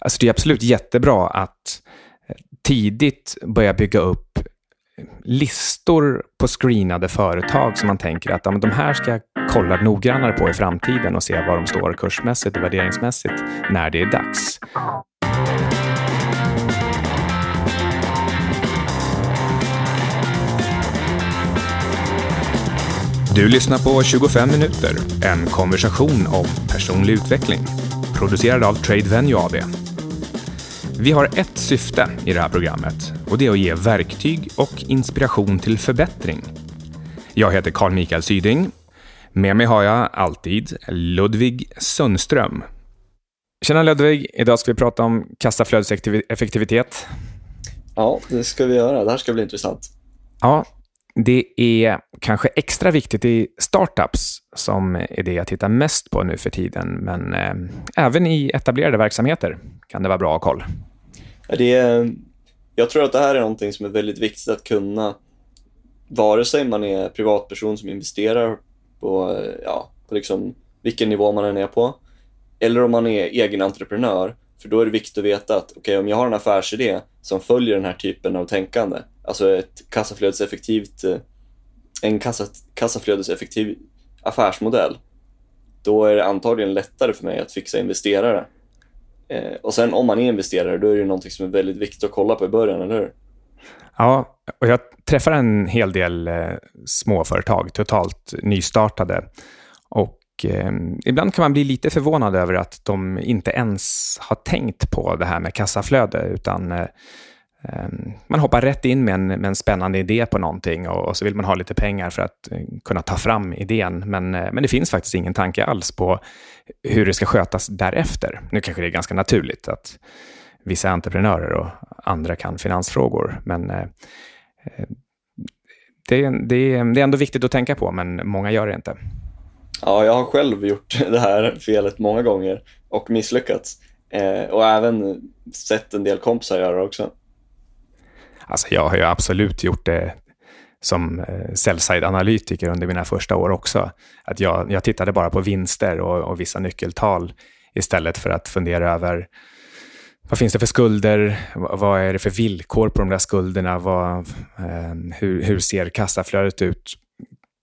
Alltså det är absolut jättebra att eh, tidigt börja bygga upp listor på screenade företag som man tänker att ja, de här ska jag kolla noggrannare på i framtiden och se var de står kursmässigt och värderingsmässigt när det är dags. Du lyssnar på 25 minuter, en konversation om personlig utveckling. Producerad av Trade Venue AB. Vi har ett syfte i det här programmet och det är att ge verktyg och inspiration till förbättring. Jag heter Carl Mikael Syding. Med mig har jag alltid Ludvig Sundström. Tjena Ludvig, idag ska vi prata om kassaflödeseffektivitet. Ja, det ska vi göra. Det här ska bli intressant. Ja, det är kanske extra viktigt i startups som är det jag tittar mest på nu för tiden. Men eh, även i etablerade verksamheter kan det vara bra att ha koll. Det är, jag tror att det här är någonting som är väldigt viktigt att kunna, vare sig man är privatperson som investerar på, ja, på liksom vilken nivå man än är på, eller om man är egen entreprenör. För då är det viktigt att veta att okay, om jag har en affärsidé som följer den här typen av tänkande, alltså ett kassaflödeseffektivt, eh, en kassa, kassaflödeseffektiv affärsmodell, då är det antagligen lättare för mig att fixa investerare. Eh, och sen om man är investerare, då är det någonting som är väldigt viktigt att kolla på i början, eller hur? Ja, och jag träffar en hel del eh, småföretag, totalt nystartade. Och eh, ibland kan man bli lite förvånad över att de inte ens har tänkt på det här med kassaflöde, utan eh, Ehm, man hoppar rätt in med en, med en spännande idé på någonting och, och, så vill man ha lite pengar för att eh, kunna ta fram idén. Men, eh, men det finns faktiskt ingen tanke alls på hur det ska skötas därefter. Nu kanske det är ganska naturligt att vissa entreprenörer och andra kan finansfrågor, men eh, eh det, det, det är ändå viktigt att tänka på, men många gör det inte. Ja, jag har själv gjort det här felet många gånger och misslyckats. Eh, och även sett en del kompisar göra det också. Alltså jag har ju absolut gjort det som eh, sell-side-analytiker under mina första år också. Att jag, jag tittade bara på vinster och, och, vissa nyckeltal istället för att fundera över vad finns det för skulder? Vad är det för villkor på de där skulderna? Vad, eh, hur, hur ser kassaflödet ut?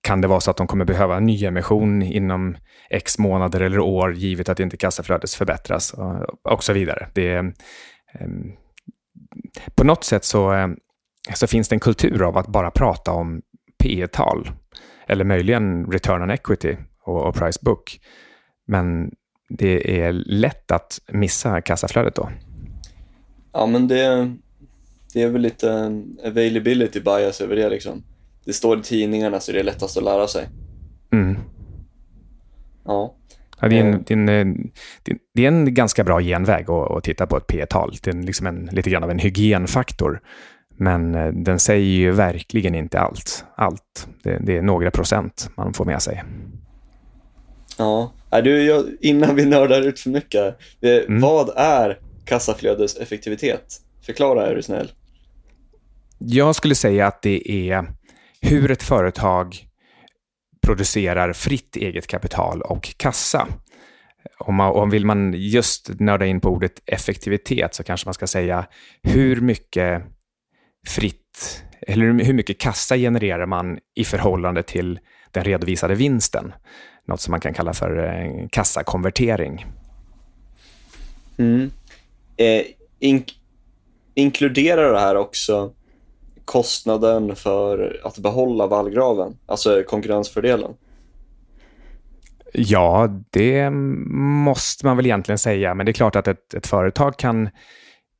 Kan det vara så att de kommer behöva nyemission inom x månader eller år givet att inte kassaflödet förbättras och, och så vidare. Det eh, på något sätt så, eh, så finns det en kultur av att bara prata om P tal eller möjligen return on equity och, och price book. Men det är lätt att missa kassaflödet då. Ja, men det, det är väl lite availability bias över det. Liksom. Det står i tidningarna så det är lättast att lära sig. Mm. Ja. Ja, det, är en, eh. det, är en, eh, det, är en, ganska bra genväg att, att titta på ett P-tal. Det är liksom en, lite grann av en hygienfaktor. Men eh, den säger ju verkligen inte allt. allt. Det, det är några procent man får med sig. Ja, du, jag, innan vi nördar ut för mycket. Mm. Vad är kassaflödeseffektivitet? Förklara är du snäll. Jag skulle säga att det är hur ett företag producerar fritt eget kapital och kassa. Om, man, om vill man just nörda in på ordet effektivitet så kanske man ska säga hur mycket fritt, eller hur mycket kassa genererar man i förhållande till den redovisade vinsten? Något som man kan kalla för eh, kassakonvertering. Mm. Eh, in inkluderar det här också kostnaden för att behålla vallgraven, alltså konkurrensfördelen? Ja, det måste man väl egentligen säga, men det är klart att ett, ett företag kan,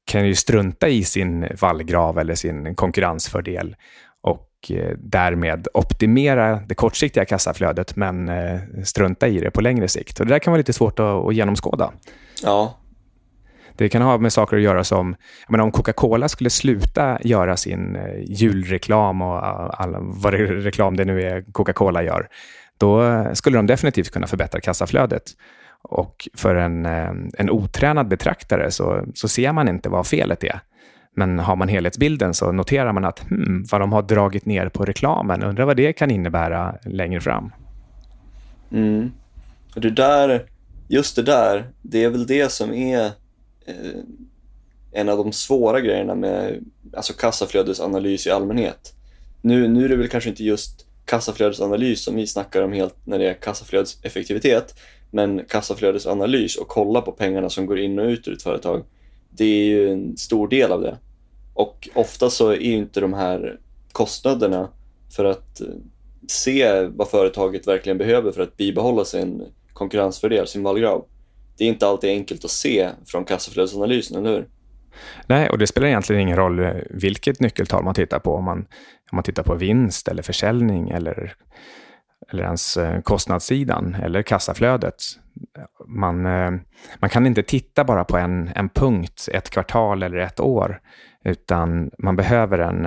kan ju strunta i sin vallgrav eller sin konkurrensfördel och eh, därmed optimera det kortsiktiga kassaflödet men eh, strunta i det på längre sikt. Och det där kan vara lite svårt att, att genomskåda. Ja, det kan ha med saker att göra som, jag menar, om Coca-Cola skulle sluta göra sin eh, julreklam och eh, all, vad det, reklam det nu är Coca-Cola gör, då skulle de definitivt kunna förbättra kassaflödet. Och för en, eh, en otränad betraktare så, så ser man inte vad felet är. Men har man helhetsbilden så noterar man att hmm, vad de har dragit ner på reklamen, undrar vad det kan innebära längre fram. Mm. Det där, just det där, det är väl det som är eh, en av de svåra grejerna med alltså kassaflödesanalys i allmänhet. Nu, nu är det väl kanske inte just kassaflödesanalys som vi snackar om helt när det är kassaflödeseffektivitet, men kassaflödesanalys och kolla på pengarna som går in och ut ur ett företag, det är ju en stor del av det. Och ofta så är ju inte de här kostnaderna för att eh, se vad företaget verkligen behöver för att bibehålla sin konkurrensfördel, sin vallgrav. Det är inte alltid enkelt att se från kassaflödesanalysen, eller hur? Nej, och det spelar egentligen ingen roll eh, vilket nyckeltal man tittar på. Om man, om man tittar på vinst eller försäljning eller, eller ens eh, kostnadssidan eller kassaflödet. Man, eh, man kan inte titta bara på en, en punkt, ett kvartal eller ett år, utan man behöver en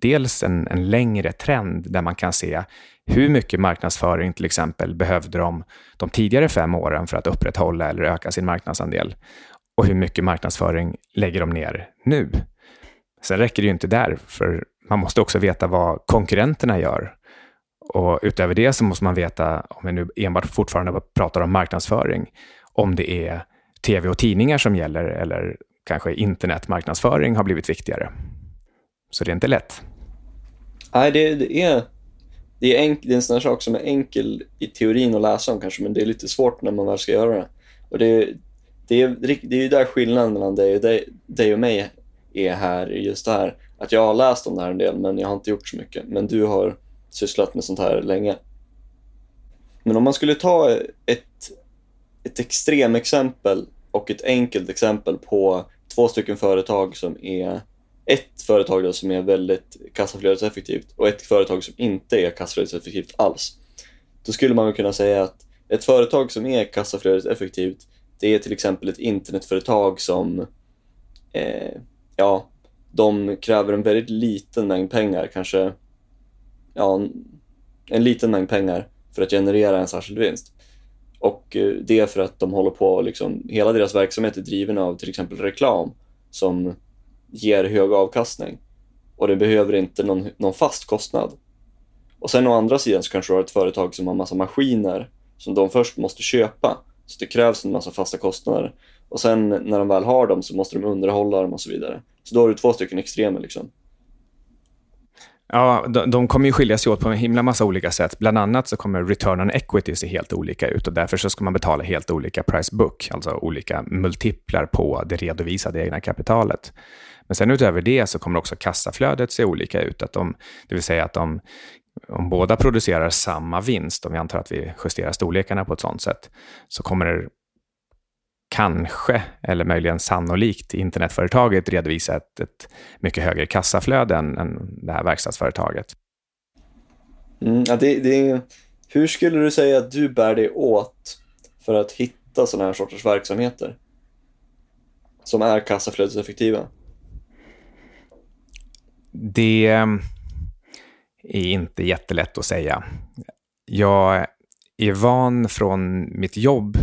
dels en, en längre trend där man kan se hur mycket marknadsföring till exempel behövde de de tidigare fem åren för att upprätthålla eller öka sin marknadsandel och hur mycket marknadsföring lägger de ner nu. Sen räcker det ju inte där, för man måste också veta vad konkurrenterna gör. Och utöver det så måste man veta, om vi nu enbart fortfarande pratar om marknadsföring, om det är tv och tidningar som gäller eller kanske internetmarknadsföring har blivit viktigare. Så det är inte lätt. Nej, det, det är, det, är enk, det är en sån här sak som är enkel i teorin att läsa om kanske, men det är lite svårt när man väl ska göra det. Och det, det, är, det är ju där skillnaden mellan dig och, dig, dig och mig är här, just det här. Att jag har läst om det här en del, men jag har inte gjort så mycket. Men du har sysslat med sånt här länge. Men om man skulle ta ett, ett extremexempel och ett enkelt exempel på två stycken företag som är ett företag då som är väldigt kassaflödeseffektivt och ett företag som inte är kassaflödeseffektivt alls. Då skulle man kunna säga att ett företag som är kassaflödeseffektivt det är till exempel ett internetföretag som eh, ja, de kräver en väldigt liten mängd pengar, kanske ja, en liten mängd pengar för att generera en särskild vinst. Och eh, det är för att de håller på, liksom, hela deras verksamhet är driven av till exempel reklam som ger hög avkastning och det behöver inte någon, någon fast kostnad. Och sen å andra sidan så kanske du har ett företag som har massa maskiner som de först måste köpa. Så det krävs en massa fasta kostnader. Och sen när de väl har dem så måste de underhålla dem och så vidare. Så då har du två stycken extremer liksom. Ja, de, de kommer ju skilja sig åt på en himla massa olika sätt. Bland annat så kommer return on equity se helt olika ut och därför så ska man betala helt olika price book, alltså olika multiplar på det redovisade egna kapitalet. Men sen utöver det så kommer också kassaflödet se olika ut. Att de, det vill säga att de, om båda producerar samma vinst, om vi antar att vi justerar storlekarna på ett sådant sätt, så kommer det kanske, eller möjligen sannolikt, internetföretaget redovisa ett, ett mycket högre kassaflöde än, än det här verkstadsföretaget. Mm, ja, det, det, hur skulle du säga att du bär dig åt för att hitta sådana här sorters verksamheter som är kassaflödeseffektiva? Det ehm, är inte jättelätt att säga. Jag är van från mitt jobb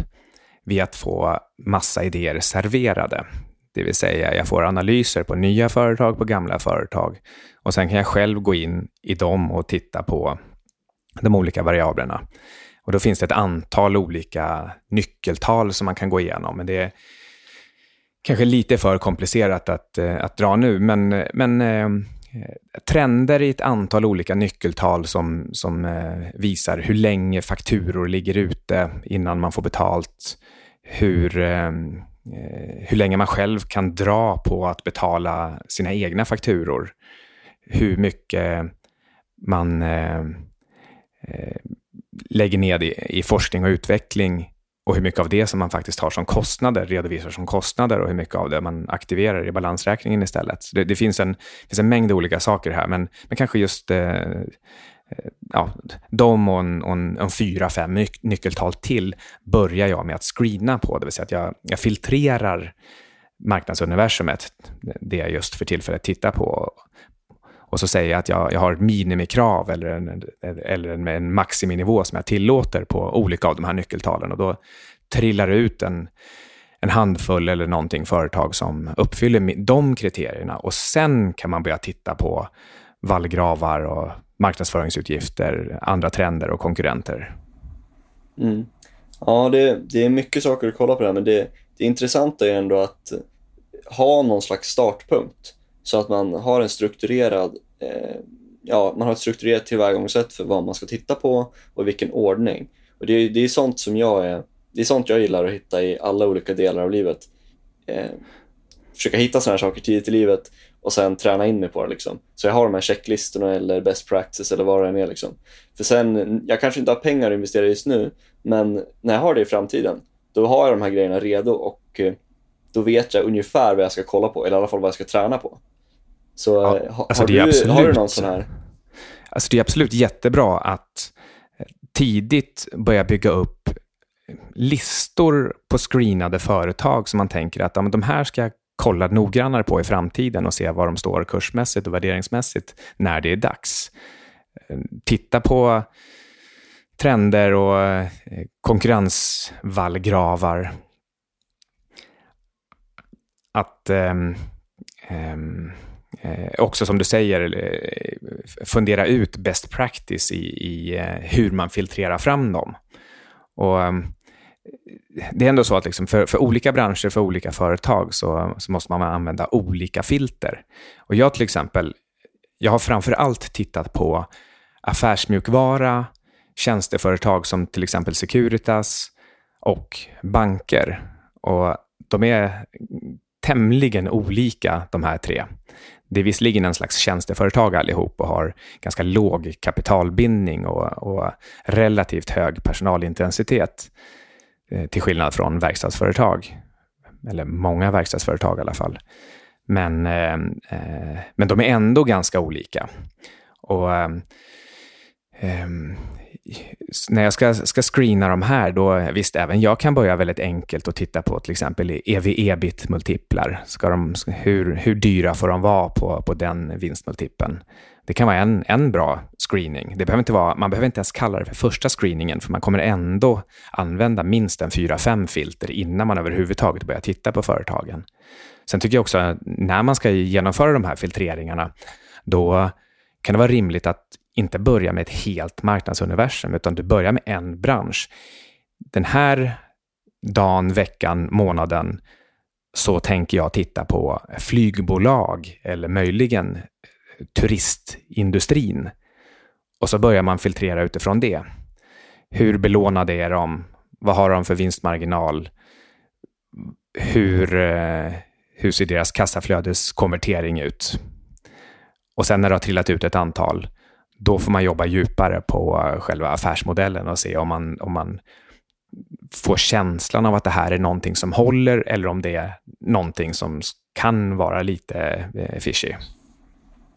vid att få massa idéer serverade. Det vill säga, jag får analyser på nya företag, på gamla företag. Och sen kan jag själv gå in i dem och titta på de olika variablerna. Och då finns det ett antal olika nyckeltal som man kan gå igenom. Men det är kanske lite för komplicerat att, eh, att dra nu. Men, eh, men ehm, Eh, trender i ett antal olika nyckeltal som, som eh, visar hur länge fakturor ligger ute innan man får betalt. Hur, ehm, eh, hur länge man själv kan dra på att betala sina egna fakturor. Hur mycket man lägger ned i, i forskning och utveckling och hur mycket av det som man faktiskt har som kostnader, redovisar som kostnader och hur mycket av det man aktiverar i balansräkningen istället. Det, det, finns, en, finns en mängd olika saker här, men, men kanske just eh, eh ja, de och, en, och en, en fyra, fem nyckeltal till börjar jag med att screena på, det vill säga att jag, jag filtrerar marknadsuniversumet, det jag just för tillfället tittar på, och så säger jag att jag, jag har minimikrav eller en, eller en, en maximinivå som jag tillåter på olika av de här nyckeltalen. Och då trillar det ut en, en handfull eller någonting företag som uppfyller de kriterierna. Och sen kan man börja titta på vallgravar och marknadsföringsutgifter, andra trender och konkurrenter. Mm. Ja, det, det är mycket saker att kolla på det här, men det, det intressanta är ändå att ha någon slags startpunkt så att man har en strukturerad eh, ja, man har ett strukturerat tillvägagångssätt för vad man ska titta på och i vilken ordning. Och det, är, det är sånt som jag är, det är sånt jag gillar att hitta i alla olika delar av livet. Eh, försöka hitta såna här saker tidigt i livet och sen träna in mig på det. Liksom. Så jag har de här checklistorna eller best practice eller vad det än är. Liksom. För sen, jag kanske inte har pengar att investera just nu, men när jag har det i framtiden, då har jag de här grejerna redo och eh, då vet jag ungefär vad jag ska kolla på, eller i alla fall vad jag ska träna på. Så ja, eh, alltså har, du, absolut, har du någon sån här? Alltså det är absolut jättebra att tidigt börja bygga upp listor på screenade företag som man tänker att ja, men de här ska jag kolla noggrannare på i framtiden och se var de står kursmässigt och värderingsmässigt när det är dags. Eh, titta på trender och eh, konkurrensvallgravar. Att um, um, eh, Eh, också som du säger, eh, fundera ut best practice i, i eh, hur man filtrerar fram dem. Och, eh, det är ändå så att liksom för, för, olika branscher, för olika företag, så, så, måste man använda olika filter. Och jag till exempel, jag har framför allt tittat på affärsmjukvara, tjänsteföretag som till exempel Securitas och banker. Och de är tämligen olika, de här tre. Det är visserligen en slags tjänsteföretag allihop och har ganska låg kapitalbindning och, och relativt hög personalintensitet. Eh, till skillnad från verkstadsföretag. Eller många verkstadsföretag i alla fall. Men, eh, eh men de är ändå ganska olika. Och eh, eh när jag ska, ska screena de här, då visst, även jag kan börja väldigt enkelt och titta på till exempel ev-ebit-multiplar. hur, hur dyra får de vara på, på den vinstmultipeln? Det kan vara en, en bra screening. Det behöver inte vara, man behöver inte ens kalla det för första screeningen, för man kommer ändå använda minst en fyra, fem filter innan man överhuvudtaget börjar titta på företagen. Sen tycker jag också att när man ska genomföra de här filtreringarna, då kan det vara rimligt att inte börja med ett helt marknadsuniversum, utan du börjar med en bransch. Den här dagen, veckan, månaden så tänker jag titta på flygbolag eller möjligen turistindustrin. Och så börjar man filtrera utifrån det. Hur belånade är de? Vad har de för vinstmarginal? Hur, eh, hur ser deras kassaflödeskonvertering ut? Och sen när det har trillat ut ett antal, då får man jobba djupare på själva affärsmodellen och se om man, om man får känslan av att det här är någonting som håller eller om det är någonting som kan vara lite eh, fishy.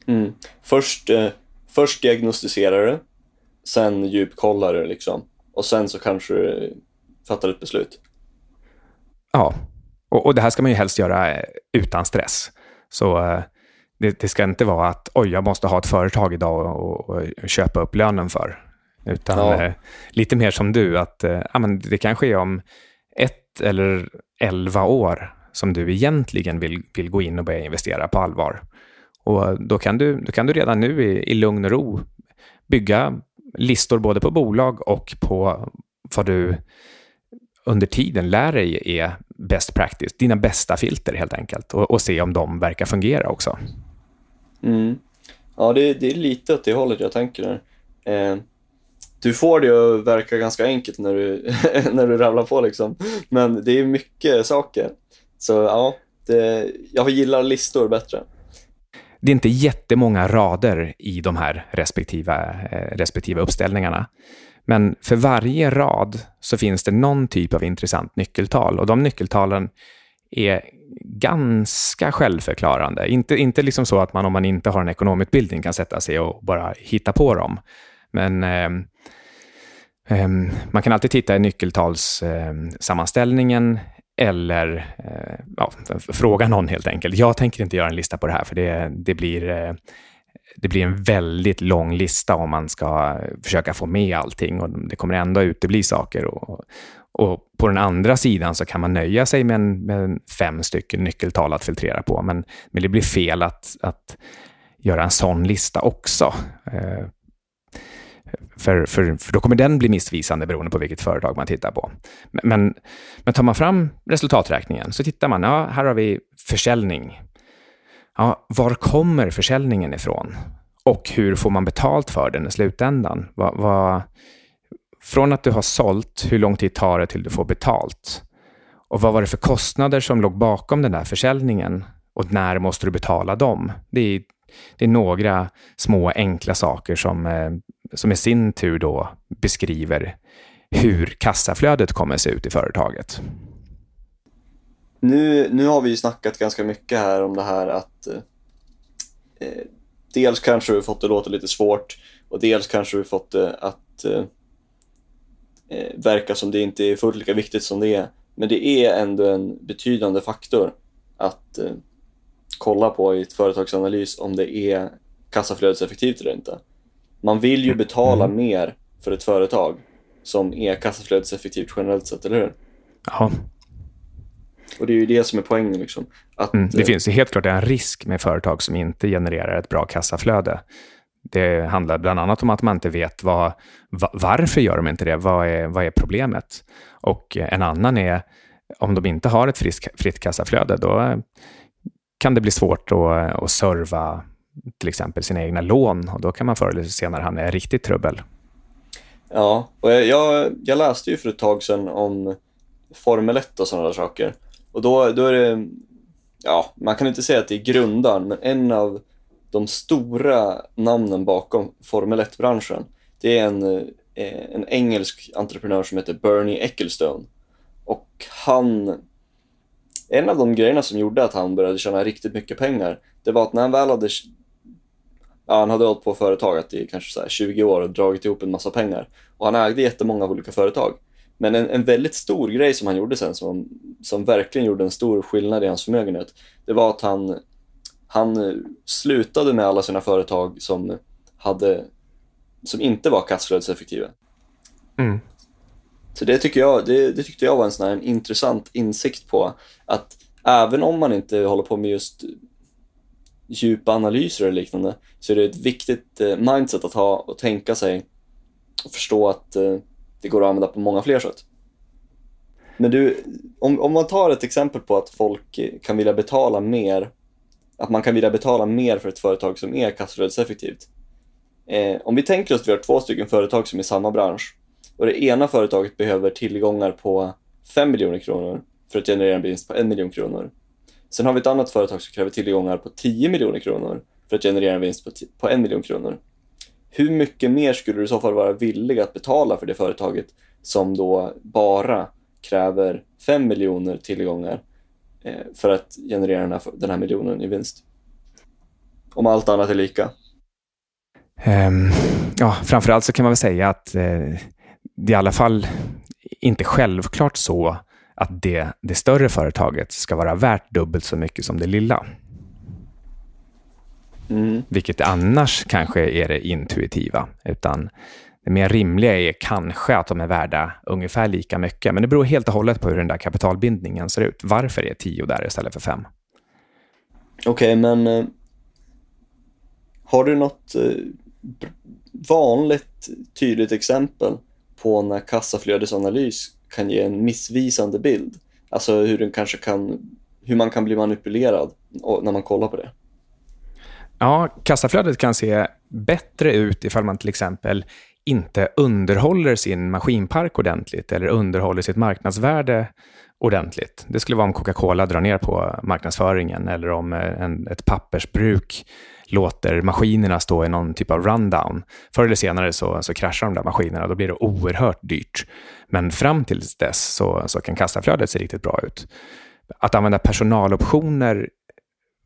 Mm. Först, eh, först diagnostiserar du, sen djupkollar du liksom. Och sen så kanske du fattar ett beslut. Ja, och, och det här ska man ju helst göra eh, utan stress. Så eh, det, det, ska inte vara att oj, jag måste ha ett företag idag och, och, och köpa upp lönen för. Utan ja. eh, lite mer som du, att eh, ja, men det kanske är om ett eller elva år som du egentligen vill, vill gå in och börja investera på allvar. Och då kan du, då kan du redan nu i, i lugn och ro bygga listor både på bolag och på vad du under tiden lär dig är best practice, dina bästa filter helt enkelt och, och se om de verkar fungera också. Mm. Ja, det, det, är lite åt det hållet jag tänker. Eh, du får det att verka ganska enkelt när du, när du ramlar på liksom, men det är mycket saker. Så ja, det, jag gillar listor bättre. Det är inte jättemånga rader i de här respektiva, eh, respektive uppställningarna. Men för varje rad så finns det någon typ av intressant nyckeltal och de nyckeltalen är ganska självförklarande. Inte, inte liksom så att man om man inte har en ekonomutbildning kan sätta sig och bara hitta på dem. Men eh, eh, man kan alltid titta i nyckeltalssammanställningen eh, eller ja, fråga någon helt enkelt. Jag tänker inte göra en lista på det här, för det, det blir eh, det blir en väldigt lång lista om man ska försöka få med allting och det kommer ändå utebli saker. Och, och på den andra sidan så kan man nöja sig med, en, med fem stycken nyckeltal att filtrera på, men, men det blir fel att, att göra en sån lista också. Eh, För, för, för då kommer den bli missvisande beroende på vilket företag man tittar på. Men, men tar man fram resultaträkningen så tittar man, ja, här har vi försäljning. Ja, var kommer försäljningen ifrån? Och hur får man betalt för den i slutändan? Va, va, från att du har sålt, hur lång tid tar det till du får betalt? Och vad var det för kostnader som låg bakom den där försäljningen? Och när måste du betala dem? Det är, det är några små enkla saker som, eh, som i sin tur då beskriver hur kassaflödet kommer se ut i företaget. Nu, nu har vi ju snackat ganska mycket här om det här att eh, eh dels kanske vi fått det låta lite svårt och dels kanske vi fått det att eh, eh, verka som det inte är fullt lika viktigt som det är. Men det är ändå en betydande faktor att eh, kolla på i ett företagsanalys om det är kassaflödeseffektivt eller inte. Man vill ju betala mm. mer för ett företag som är kassaflödeseffektivt generellt sett, eller hur? Ja. Och det är ju det som är poängen. Liksom. Att, mm, det eh, finns ju helt klart en risk med företag som inte genererar ett bra kassaflöde. Det handlar bland annat om att man inte vet vad, varför gör de inte det? Vad är, vad är problemet? Och en annan är om de inte har ett fritt, fritt kassaflöde, då kan det bli svårt att, att serva till exempel sina egna lån och då kan man förr eller senare hamna i riktigt trubbel. Ja, och jag, jag, läste ju för ett tag sedan om Formel 1 och sådana saker. Och då, då är det, ja, man kan inte säga att det är grundaren, men en av de stora namnen bakom Formel 1-branschen, det är en, eh, en engelsk entreprenör som heter Bernie Ecclestone. Och han, en av de grejerna som gjorde att han började tjäna riktigt mycket pengar, det var att när han väl hade Ja, han hade hållit på företaget i kanske så 20 år och dragit ihop en massa pengar. Och han ägde jättemånga olika företag. Men en, en väldigt stor grej som han gjorde sen, som, som verkligen gjorde en stor skillnad i hans förmögenhet, det var att han, han slutade med alla sina företag som, hade, som inte var kassaflödeseffektiva. Mm. Så det, tycker jag, det, det, tyckte jag var en sån en intressant insikt på att även om man inte håller på med just djupa analyser och liknande så är det ett viktigt eh, mindset att ha och tänka sig och förstå att eh, det går att använda på många fler sätt. Men du, om, om man tar ett exempel på att folk kan vilja betala mer, att man kan vilja betala mer för ett företag som är kassaflödeseffektivt. Eh, om vi tänker oss att vi har två stycken företag som är i samma bransch och det ena företaget behöver tillgångar på 5 miljoner kronor för att generera en vinst på 1 miljon kronor. Sen har vi ett annat företag som kräver tillgångar på 10 miljoner kronor för att generera en vinst på, på 1 miljon kronor hur mycket mer skulle du i så fall vara villig att betala för det företaget som då bara kräver 5 miljoner tillgångar eh, för att generera den här, den här miljonen i vinst? Om allt annat är lika. Um, ja, framförallt så kan man väl säga att eh, det i alla fall inte självklart så att det, det större företaget ska vara värt dubbelt så mycket som det lilla. Mm. Vilket annars kanske är det intuitiva. Utan det mer rimliga är kanske att de är värda ungefär lika mycket. Men det beror helt och hållet på hur den där kapitalbindningen ser ut. Varför är 10 där istället för 5? Okej, okay, men eh, har du något eh, vanligt tydligt exempel på när kassaflödesanalys kan ge en missvisande bild? Alltså hur, den kanske kan, hur man kan bli manipulerad när man kollar på det? Ja, kassaflödet kan se bättre ut ifall man till exempel inte underhåller sin maskinpark ordentligt eller underhåller sitt marknadsvärde ordentligt. Det skulle vara om Coca-Cola drar ner på marknadsföringen eller om eh, en, ett pappersbruk låter maskinerna stå i någon typ av rundown. Förr eller senare så, så kraschar de där maskinerna och då blir det oerhört dyrt. Men fram till dess så, så kan kassaflödet se riktigt bra ut. Att använda personaloptioner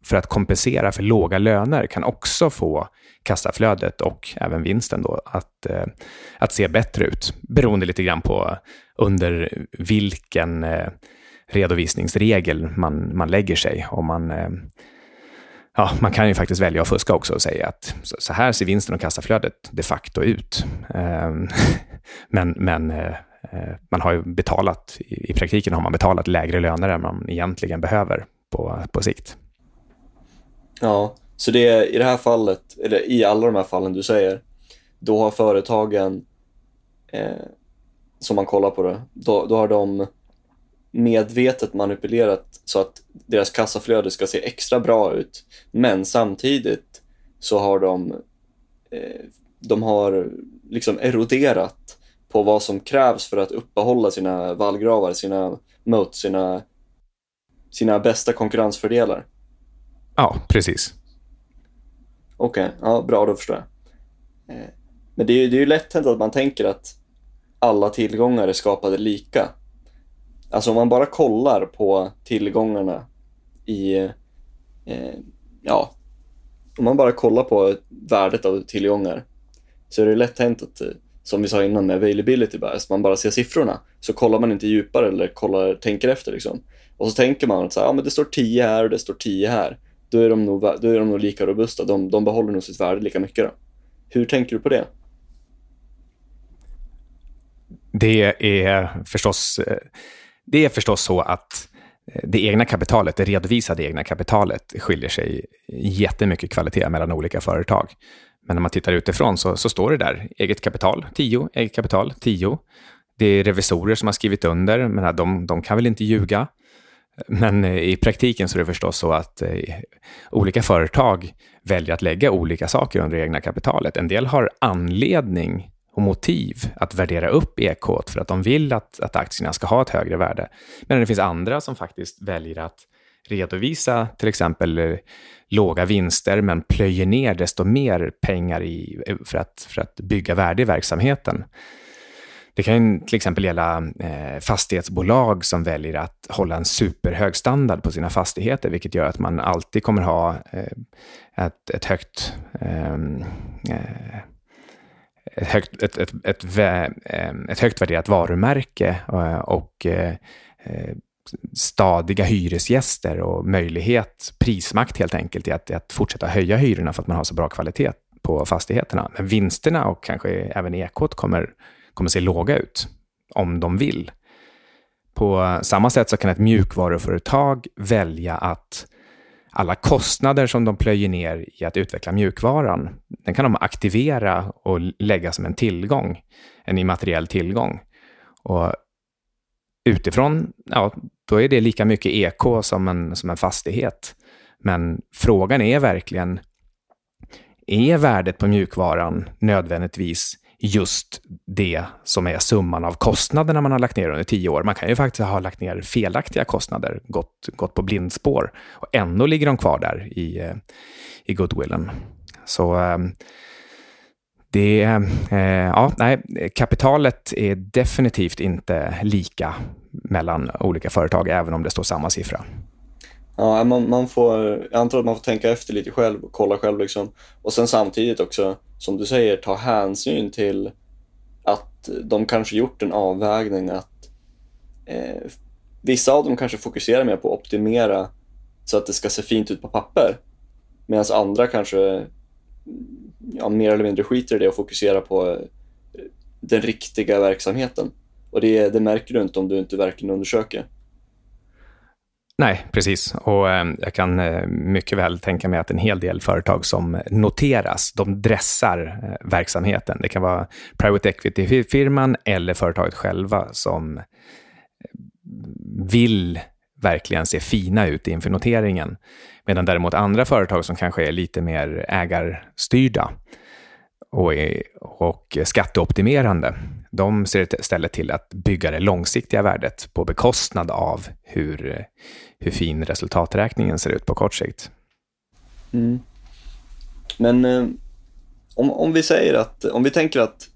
för att kompensera för låga löner kan också få kassaflödet och även vinsten då att, eh, att se bättre ut. Beroende lite grann på under vilken eh, redovisningsregel man, man lägger sig. Om man, eh, ja, man kan ju faktiskt välja att fuska också och säga att så här ser vinsten och kassaflödet de facto ut. Ehm, men, men man har ju betalat, i praktiken har man betalat lägre löner än man egentligen behöver på, på sikt. Ja, så det är i det här fallet, eller i alla de här fallen du säger, då har företagen, eh, som man kollar på det, då, då har de medvetet manipulerat så att deras kassaflöde ska se extra bra ut. Men samtidigt så har de, eh, de har liksom eroderat på vad som krävs för att uppehålla sina vallgravar, sina moat, sina, sina bästa konkurrensfördelar. Ja, precis. Okej, okay, ja, bra då förstår jag. Eh, men det är, det är ju lätt hänt att man tänker att alla tillgångar är skapade lika. Alltså om man bara kollar på tillgångarna i, eh, ja, om man bara kollar på värdet av tillgångar så är det lätt hänt att, eh, som vi sa innan med availability bias, man bara ser siffrorna så kollar man inte djupare eller kollar, tänker efter liksom. Och så tänker man att så här, ja, men det står 10 här och det står 10 här. Då är de nog, då är de nog lika robusta, de, de behåller nog sitt värde lika mycket. Då. Hur tänker du på det? Det är förstås, eh, det är förstås så att eh, det egna kapitalet, det redovisade egna kapitalet, skiljer sig jättemycket kvalitet mellan olika företag. Men när man tittar utifrån så, så står det där, eget kapital 10, eget kapital 10. Det är revisorer som har skrivit under, men de, de kan väl inte ljuga. Men eh, i praktiken så är det förstås så att eh, olika företag väljer att lägga olika saker under det egna kapitalet. En del har anledning och motiv att värdera upp EK för att de vill att, att aktierna ska ha ett högre värde. Men det finns andra som faktiskt väljer att redovisa till exempel eh, låga vinster men plöjer ner desto mer pengar i, för, att, för att bygga värde i verksamheten. Det kan till exempel gälla eh, fastighetsbolag som väljer att hålla en superhög standard på sina fastigheter, vilket gör att man alltid kommer ha eh, ett, ett högt ehm, eh, ett högt, ett, ett, ett, ehm, ett, högt värderat varumärke och stadiga hyresgäster och möjlighet, prismakt helt enkelt, i att, att fortsätta höja hyrorna för att man har så bra kvalitet på fastigheterna. Men vinsterna och kanske även ekot kommer kommer se låga ut, om de vill. På samma sätt så kan ett mjukvaruföretag välja att alla kostnader som de plöjer ner i att utveckla mjukvaran, den kan de aktivera och lägga som en tillgång, en immateriell tillgång. Och utifrån, ja, då är det lika mycket EK som en, som en fastighet. Men frågan är verkligen, är värdet på mjukvaran nödvändigtvis just det som är summan av kostnaderna man har lagt ner under tio år. Man kan ju faktiskt ha lagt ner felaktiga kostnader, gått, gått på blindspår och ändå ligger de kvar där i, eh, i goodwillen. Så ehm, det, eh, ja, nej, kapitalet är definitivt inte lika mellan olika företag, även om det står samma siffra. Ja, man, man får, jag antar att man får tänka efter lite själv och kolla själv. Liksom. Och sen samtidigt också, som du säger, ta hänsyn till att de kanske gjort en avvägning att eh, vissa av dem kanske fokuserar mer på att optimera så att det ska se fint ut på papper. Medan andra kanske ja, mer eller mindre skiter i det och fokuserar på eh, den riktiga verksamheten. Och det, det märker du inte om du inte verkligen undersöker. Nej, precis. Och eh, jag kan eh, mycket väl tänka mig att en hel del företag som noteras, de dressar eh, verksamheten. Det kan vara private equity-firman eller företaget själva som vill verkligen se fina ut inför noteringen. Medan däremot andra företag som kanske är lite mer ägarstyrda och, och skatteoptimerande, de ser istället till att bygga det långsiktiga värdet på bekostnad av hur, hur fin resultaträkningen ser ut på kort sikt. Mm. Men eh, om, om vi säger att, om vi tänker att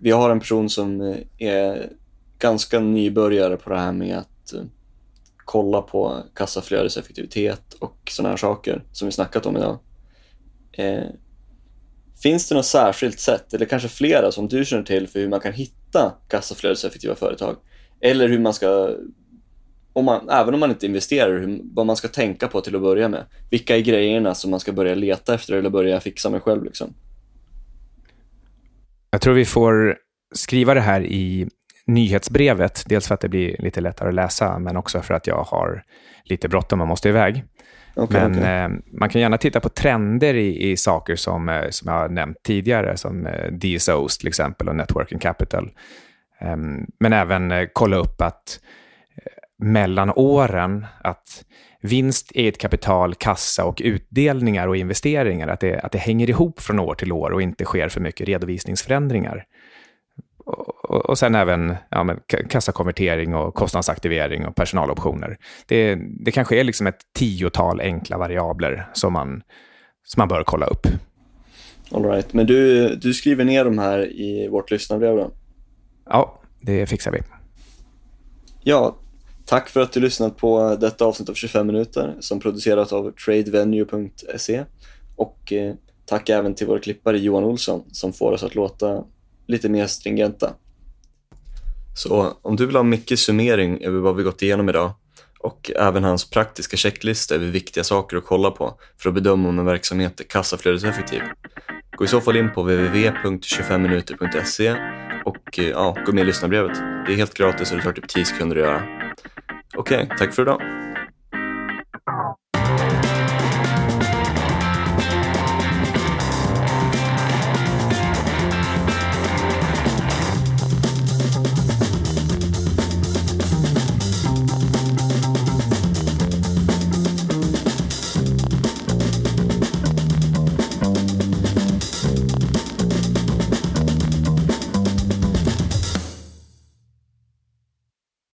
vi har en person som eh, är ganska nybörjare på det här med att eh, kolla på kassaflödeseffektivitet och sådana här saker som vi snackat om idag. Eh, finns det något särskilt sätt, eller kanske flera som du känner till för hur man kan hitta kassaflödeseffektiva företag? Eller hur man ska om man, även om man inte investerar, hur, vad man ska tänka på till att börja med. Vilka är grejerna som man ska börja leta efter eller börja fixa med själv? Liksom? Jag tror vi får skriva det här i nyhetsbrevet. Dels för att det blir lite lättare att läsa, men också för att jag har lite bråttom och måste iväg. Okay, men okay. Eh, man kan gärna titta på trender i, i saker som, eh, som jag har nämnt tidigare, som eh, DSOs till exempel och Networking Capital. Um, men även eh, kolla upp att mellan åren, att vinst, eget kapital, kassa och utdelningar och investeringar, att det, att det hänger ihop från år till år och inte sker för mycket redovisningsförändringar. Och, och sen även ja, men kassakonvertering och kostnadsaktivering och personaloptioner. Det, det kanske är liksom ett tiotal enkla variabler som man, som man bör kolla upp. All right. Men du, du skriver ner de här i vårt lyssnarbrev då? Ja, det fixar vi. Ja, tack för att du lyssnat på detta avsnitt av 25 minuter som producerat av tradevenue.se och eh, tack även till vår klippare Johan Olsson som får oss att låta lite mer stringenta. Så om du vill ha Mickes summering över vad vi gått igenom idag och även hans praktiska checklista över viktiga saker att kolla på för att bedöma om en verksamhet är kassaflödeseffektiv. Gå i så fall in på www.25minuter.se och eh, ja, gå med i lyssnarbrevet. Det är helt gratis och det tar typ 10 sekunder att göra. Okej, okay, tack för idag.